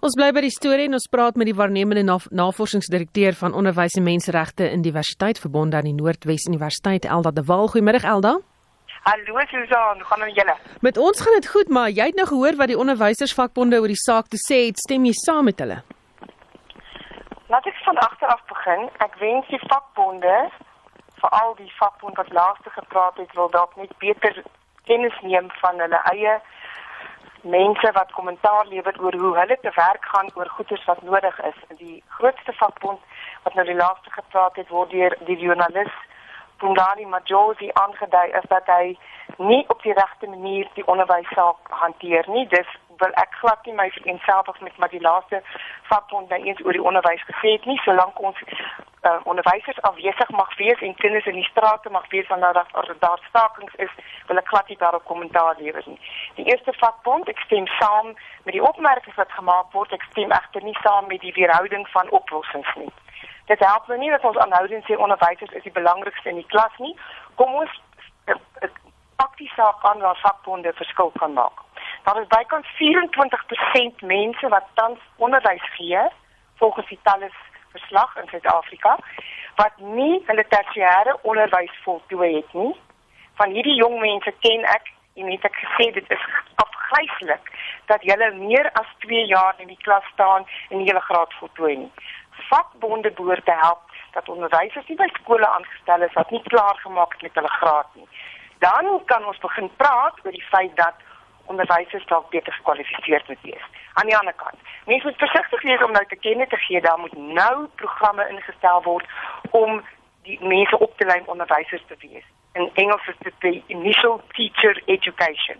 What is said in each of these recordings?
Ons bly by die storie en ons praat met die waarnemende nav navorsingsdirekteur van onderwys en menseregte in diversiteit verbonde aan die Noordwes Universiteit Elda de Waal. Goeiemôre Elda. Hallo Susan, hoe gaan dit julle? Met ons gaan dit goed, maar jy het nou gehoor wat die onderwysersvakbonde oor die saak te sê het. Stem jy saam met hulle? Laat ek van agter af begin. Ek wens die vakbonde, veral die vakbond wat laaste gepraat het, wil dalk net beter kennis neem van hulle eie mense wat kommentaar lewer oor hoe hulle te werk gaan oor goederes wat nodig is. Die grootste vakbond wat nou die laaste gepraat het, word deur die joernalis Pundari Majosi aangedui is dat hy nie op die regte manier die onderwyssaak hanteer nie. Dis wil ek glad nie my vereenselwig met maar die laaste vakbond nou eens oor die onderwys gesê het nie, solank ons uh, onderwysers afwesig mag wees en kinders in die strate mag wees wanneer daar daar stakings is, wil ek glad nie daarop kommentaar lewer nie. Die eerste vakbond, ek stem saam met die opmerkings wat gemaak word, ek stem egter nie saam met die weerhouding van oplossings nie. Dit help nou nie dat ons aanhoudend sê onderwysers is die belangrikste in die klas nie. Kom ons eh, eh, pak die saak aan waar vakbonde verskil kan maak. Daar is bykans 24% mense wat tans onderwys gee volgens die Talis verslag in Suid-Afrika wat nie hulle tersiêre onderwys voltooi het nie. Van hierdie jong mense ken ek en het ek gesê dit is afgryslik dat hulle meer as 2 jaar in die klas staan en nie hulle graad voltooi nie. Vakbonde behoort te help dat onderwysers nie by skole aangestel is wat nie klaar gemaak het met hulle graad nie. Dan kan ons begin praat oor die feit dat onderwysers dalk beter gekwalifiseerd moet wees. Aan die ander kant, mense moet versigtig wees om nou te kenne te gee daar moet nou programme ingestel word om die mense op te lei om onderwysers te wees. In Engels is dit die initial teacher education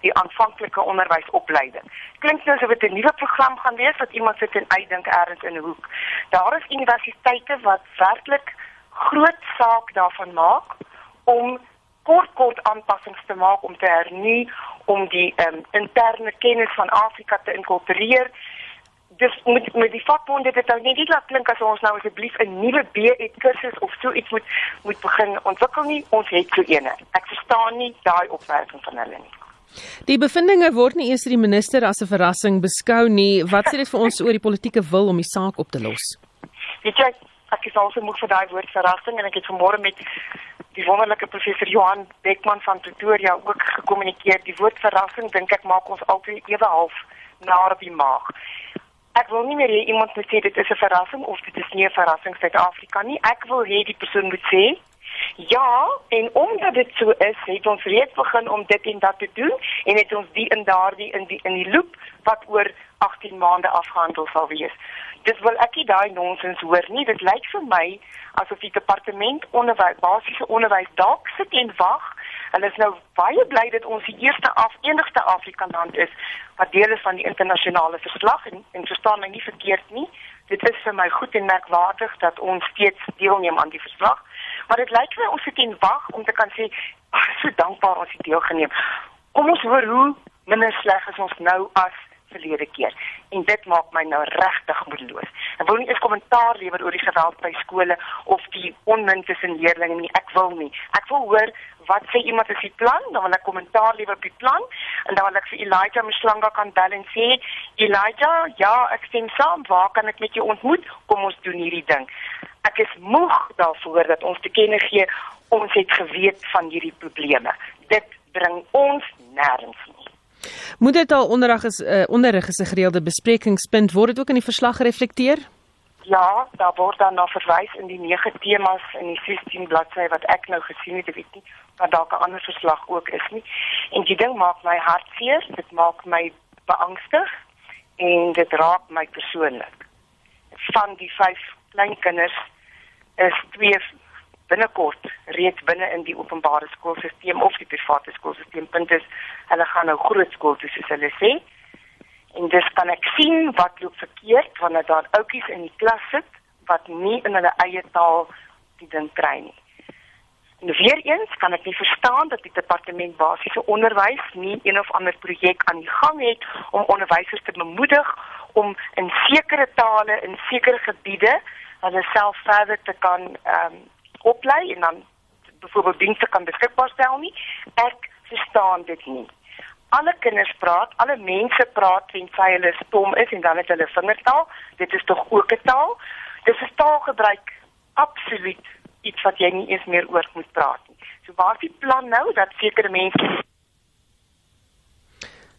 die aanvanklike onderwysopleiding. Klink nou asof dit 'n nuwe program gaan wees wat iemand sit en uitdink ergens in 'n hoek. Daar is universiteite wat werklik groot saak daarvan maak om kort kort aanpassings te maak om te hernie om die um, interne kennis van Afrika te inkorporeer. Dis met met die vakbonde dit nou nie laat klink as ons nou asseblief 'n nuwe B-ed kursus of so iets moet moet begin ontwikkel nie. Ons het so eene. Ek verstaan nie daai opmerking van hulle nie. Die bevindinge word nie eers deur die minister as 'n verrassing beskou nie. Wat sê dit vir ons oor die politieke wil om die saak op te los? Weet jy, ek is al so moeg vir daai woord verrassing en ek het vanmôre met die wonderlike professor Johan Beckman van Pretoria ook gekommunikeer. Die woord verrassing dink ek maak ons altyd ewe half naar die maag. Ek wil nie meer hê iemand moet sê dit is 'n verrassing of dit is nie 'n verrassing Suid-Afrika nie. Ek wil hê die persoon moet sê Ja, en omdat dit so is, het ons reeds begin om dit en dat te doen en het ons die in daardie in die in die loop wat oor 18 maande afgehandel sal wees dis wil ek nie daai nonsens hoor nie. Dit lyk vir my asof die departement onderwys, basiese onderwys dalk sit en wag. Hulle is nou baie bly dat ons die eerste af enigste Afrikaland is wat deel is van die internasionale verslag en en verstaan my nie verkeerd nie. Dit is vir my goed en merkwaardig dat ons steeds deelneem aan die verslag. Maar dit lyk my ons sit en wag om te kan sê, "Ag, so dankbaar ons het deelgeneem." Kom ons hoor hoe minder sleg is ons nou as verlede keer en dit maak my nou regtig moedeloos. Ek wil nie eens kommentaar lewer oor die geweld by skole of die onmin tussen leerders nie. Ek wil nie. Ek wil hoor wat sê iemand as die plan, dan wil ek kommentaar lewer op die plan en dan wil ek vir Elijah Mslanga kan bel en sê Elijah, ja, ek stem saam. Waar kan ek met jou ontmoet? Kom ons doen hierdie ding. Ek is moeg daarvoor dat ons te kenne gee ons het geweet van hierdie probleme. Dit bring ons nêrens nie. Moet dit al onderrig is uh, onderrig is 'n gereelde besprekingspunt word dit ook in die verslag gereflekteer? Ja, daar word dan na verwys in die 9 temas in die 16 bladsy wat ek nou gesien het, weet nie, maar dalk 'n ander verslag ook is nie. En die ding maak my hartseer, dit maak my beangstig en dit raak my persoonlik. Van die 5 kleinkinders is twee binnekort reeds binne in die openbare skoolstelsel of die private skoolstelsel. Punt is, hulle gaan nou groot skool toe soos hulle sê. En dis kan ek sien wat loop verkeerd wanneer daar ouppies in die klas sit wat nie in hulle eie taal die ding kry nie. En weer eens kan ek nie verstaan dat die departement basiese onderwys nie een of ander projek aan die gang het om onderwysers te bemoedig om in sekere tale in sekere gebiede hulle self verder te kan ehm um, oplei en dan byvoorbeeld dienste kan beskikbaar stel nie. Ek verstaan dit nie. alle kinders praat, alle mense praat tensy hulle stom is en dan het hulle vingertaal. Dit is tog ook 'n taal. Dis 'n taalgebruik absoluut iets wat jy nie eens meer oor moet praat nie. So waar is die plan nou dat sekere mense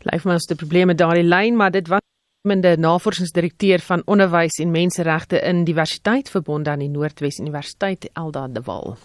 Lyf maar as die probleme daardie lyn, maar dit was mende navorsingsdirekteur van onderwys en menseregte in diversiteit verbond aan die Noordwes Universiteit Elda de Wal.